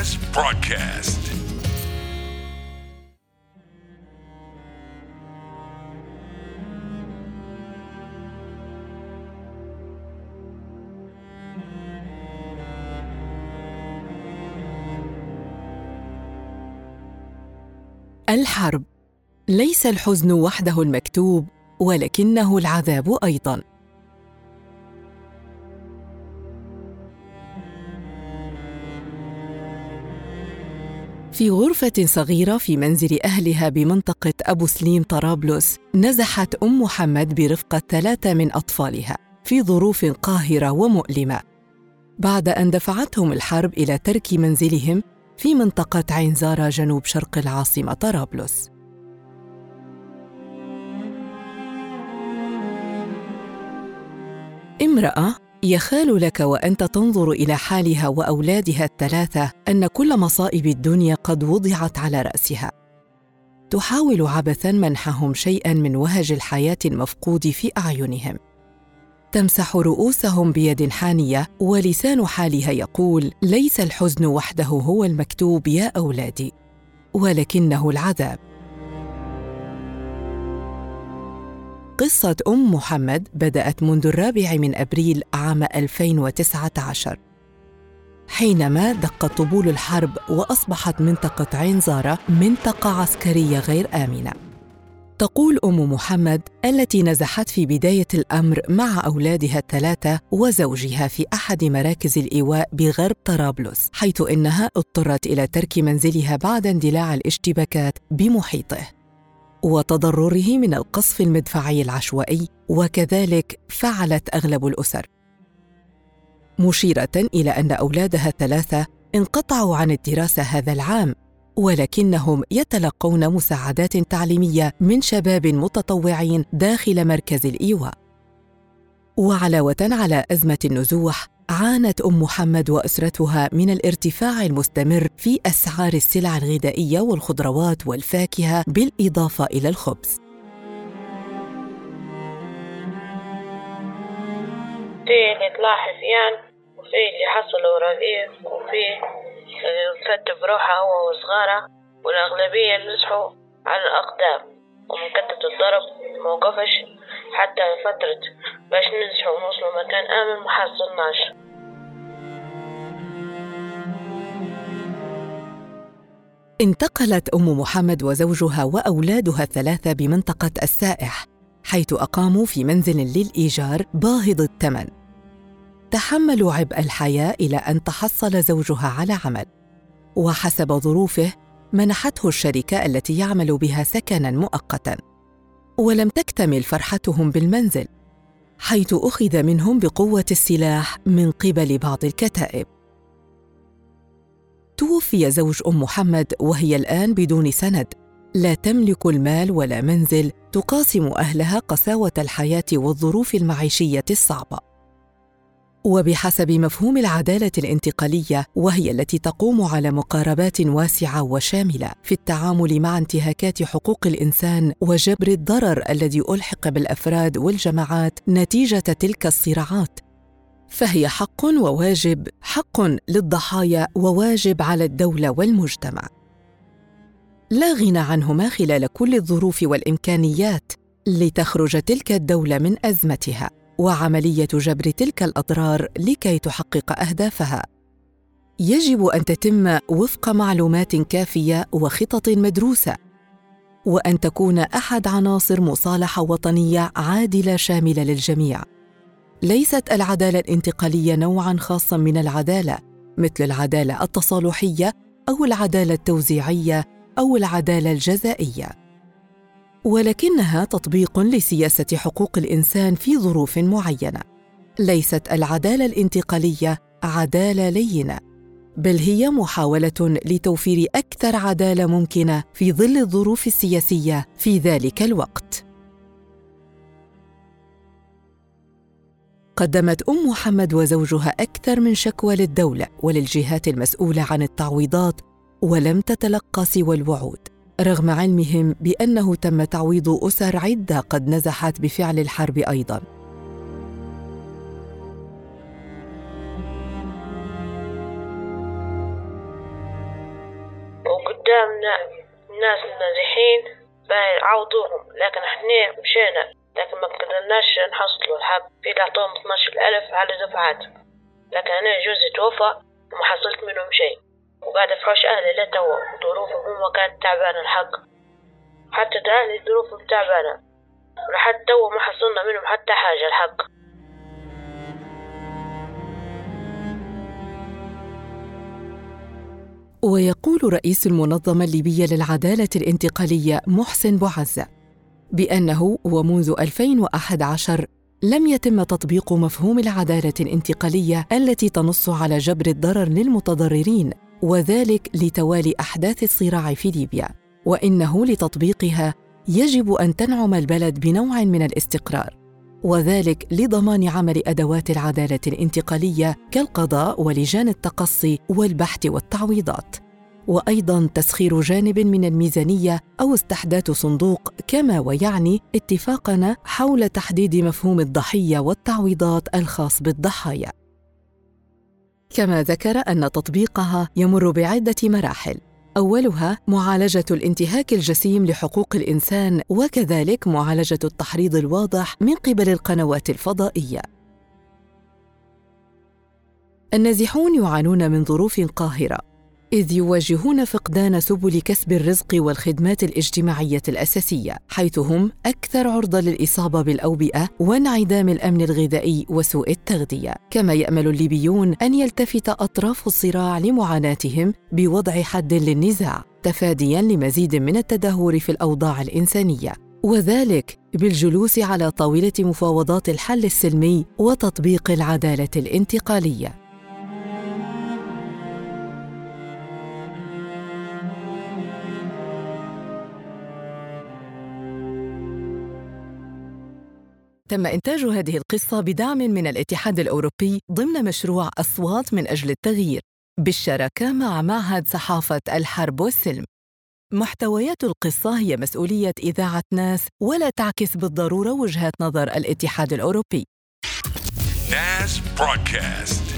Mass Broadcast. الحرب ليس الحزن وحده المكتوب ولكنه العذاب أيضا في غرفة صغيرة في منزل أهلها بمنطقة أبو سليم طرابلس نزحت أم محمد برفقة ثلاثة من أطفالها في ظروف قاهرة ومؤلمة. بعد أن دفعتهم الحرب إلى ترك منزلهم في منطقة عين زارة جنوب شرق العاصمة طرابلس. امرأة يخال لك وأنت تنظر إلى حالها وأولادها الثلاثة أن كل مصائب الدنيا قد وضعت على رأسها. تحاول عبثا منحهم شيئا من وهج الحياة المفقود في أعينهم. تمسح رؤوسهم بيد حانية ولسان حالها يقول ليس الحزن وحده هو المكتوب يا أولادي ولكنه العذاب. قصة أم محمد بدأت منذ الرابع من أبريل عام 2019 حينما دقت طبول الحرب وأصبحت منطقة عين زارة منطقة عسكرية غير آمنة. تقول أم محمد التي نزحت في بداية الأمر مع أولادها الثلاثة وزوجها في أحد مراكز الإيواء بغرب طرابلس حيث إنها اضطرت إلى ترك منزلها بعد اندلاع الاشتباكات بمحيطه. وتضرره من القصف المدفعي العشوائي وكذلك فعلت أغلب الأسر. مشيرة إلى أن أولادها الثلاثة انقطعوا عن الدراسة هذا العام ولكنهم يتلقون مساعدات تعليمية من شباب متطوعين داخل مركز الإيواء. وعلاوة على أزمة النزوح عانت أم محمد وأسرتها من الارتفاع المستمر في أسعار السلع الغذائية والخضروات والفاكهة بالإضافة إلى الخبز. في اللي طلع حفيان وفي اللي حصلوا رغيف وفي فت بروحه هو وصغاره والأغلبية نزحوا على الأقدام ومن الضرب موقفش حتى فترة باش نزحوا ونوصلوا مكان آمن محصلناش انتقلت أم محمد وزوجها وأولادها الثلاثة بمنطقة السائح حيث أقاموا في منزل للإيجار باهظ الثمن. تحملوا عبء الحياة إلى أن تحصل زوجها على عمل. وحسب ظروفه منحته الشركة التي يعمل بها سكنا مؤقتا. ولم تكتمل فرحتهم بالمنزل حيث أخذ منهم بقوة السلاح من قبل بعض الكتائب. توفي زوج أم محمد وهي الآن بدون سند. لا تملك المال ولا منزل تقاسم أهلها قساوة الحياة والظروف المعيشية الصعبة. وبحسب مفهوم العدالة الانتقالية وهي التي تقوم على مقاربات واسعة وشاملة في التعامل مع انتهاكات حقوق الإنسان وجبر الضرر الذي ألحق بالأفراد والجماعات نتيجة تلك الصراعات. فهي حق وواجب حق للضحايا وواجب على الدولة والمجتمع. لا غنى عنهما خلال كل الظروف والإمكانيات لتخرج تلك الدولة من أزمتها وعملية جبر تلك الأضرار لكي تحقق أهدافها. يجب أن تتم وفق معلومات كافية وخطط مدروسة وأن تكون أحد عناصر مصالحة وطنية عادلة شاملة للجميع. ليست العدالة الانتقالية نوعا خاصا من العدالة مثل العدالة التصالحية أو العدالة التوزيعية أو العدالة الجزائية. ولكنها تطبيق لسياسة حقوق الإنسان في ظروف معينة. ليست العدالة الانتقالية عدالة لينة بل هي محاولة لتوفير أكثر عدالة ممكنة في ظل الظروف السياسية في ذلك الوقت. قدمت أم محمد وزوجها أكثر من شكوى للدولة وللجهات المسؤولة عن التعويضات ولم تتلقى سوى الوعود. رغم علمهم بأنه تم تعويض أسر عدة قد نزحت بفعل الحرب أيضا. وقدامنا الناس النازحين عوضوهم لكن إحنا مشينا. لكن ما قدرناش نحصلوا الحق في عطوهم 12 ألف على دفعات لكن أنا جوزي توفى وما حصلت منهم شيء. وقاعد في حوش أهلي لتوا ظروفهم هم كانت تعبانة الحق. حتى أهلي ظروفهم تعبانة. لحد توا ما حصلنا منهم حتى حاجة الحق. ويقول رئيس المنظمة الليبية للعدالة الانتقالية محسن بوعزة بأنه ومنذ 2011 لم يتم تطبيق مفهوم العدالة الانتقالية التي تنص على جبر الضرر للمتضررين وذلك لتوالي أحداث الصراع في ليبيا. وإنه لتطبيقها يجب أن تنعم البلد بنوع من الاستقرار وذلك لضمان عمل أدوات العدالة الانتقالية كالقضاء ولجان التقصي والبحث والتعويضات. وأيضا تسخير جانب من الميزانية أو استحداث صندوق كما ويعني اتفاقنا حول تحديد مفهوم الضحية والتعويضات الخاص بالضحايا. كما ذكر أن تطبيقها يمر بعدة مراحل. أولها معالجة الانتهاك الجسيم لحقوق الإنسان وكذلك معالجة التحريض الواضح من قبل القنوات الفضائية. النازحون يعانون من ظروف قاهرة. إذ يواجهون فقدان سبل كسب الرزق والخدمات الاجتماعية الأساسية، حيث هم أكثر عرضة للإصابة بالأوبئة وانعدام الأمن الغذائي وسوء التغذية، كما يأمل الليبيون أن يلتفت أطراف الصراع لمعاناتهم بوضع حد للنزاع، تفادياً لمزيد من التدهور في الأوضاع الإنسانية. وذلك بالجلوس على طاولة مفاوضات الحل السلمي وتطبيق العدالة الانتقالية تم إنتاج هذه القصة بدعم من الاتحاد الأوروبي ضمن مشروع أصوات من أجل التغيير بالشراكة مع معهد صحافة الحرب والسلم. محتويات القصة هي مسؤولية إذاعة ناس ولا تعكس بالضرورة وجهات نظر الاتحاد الأوروبي. ناس برودكاست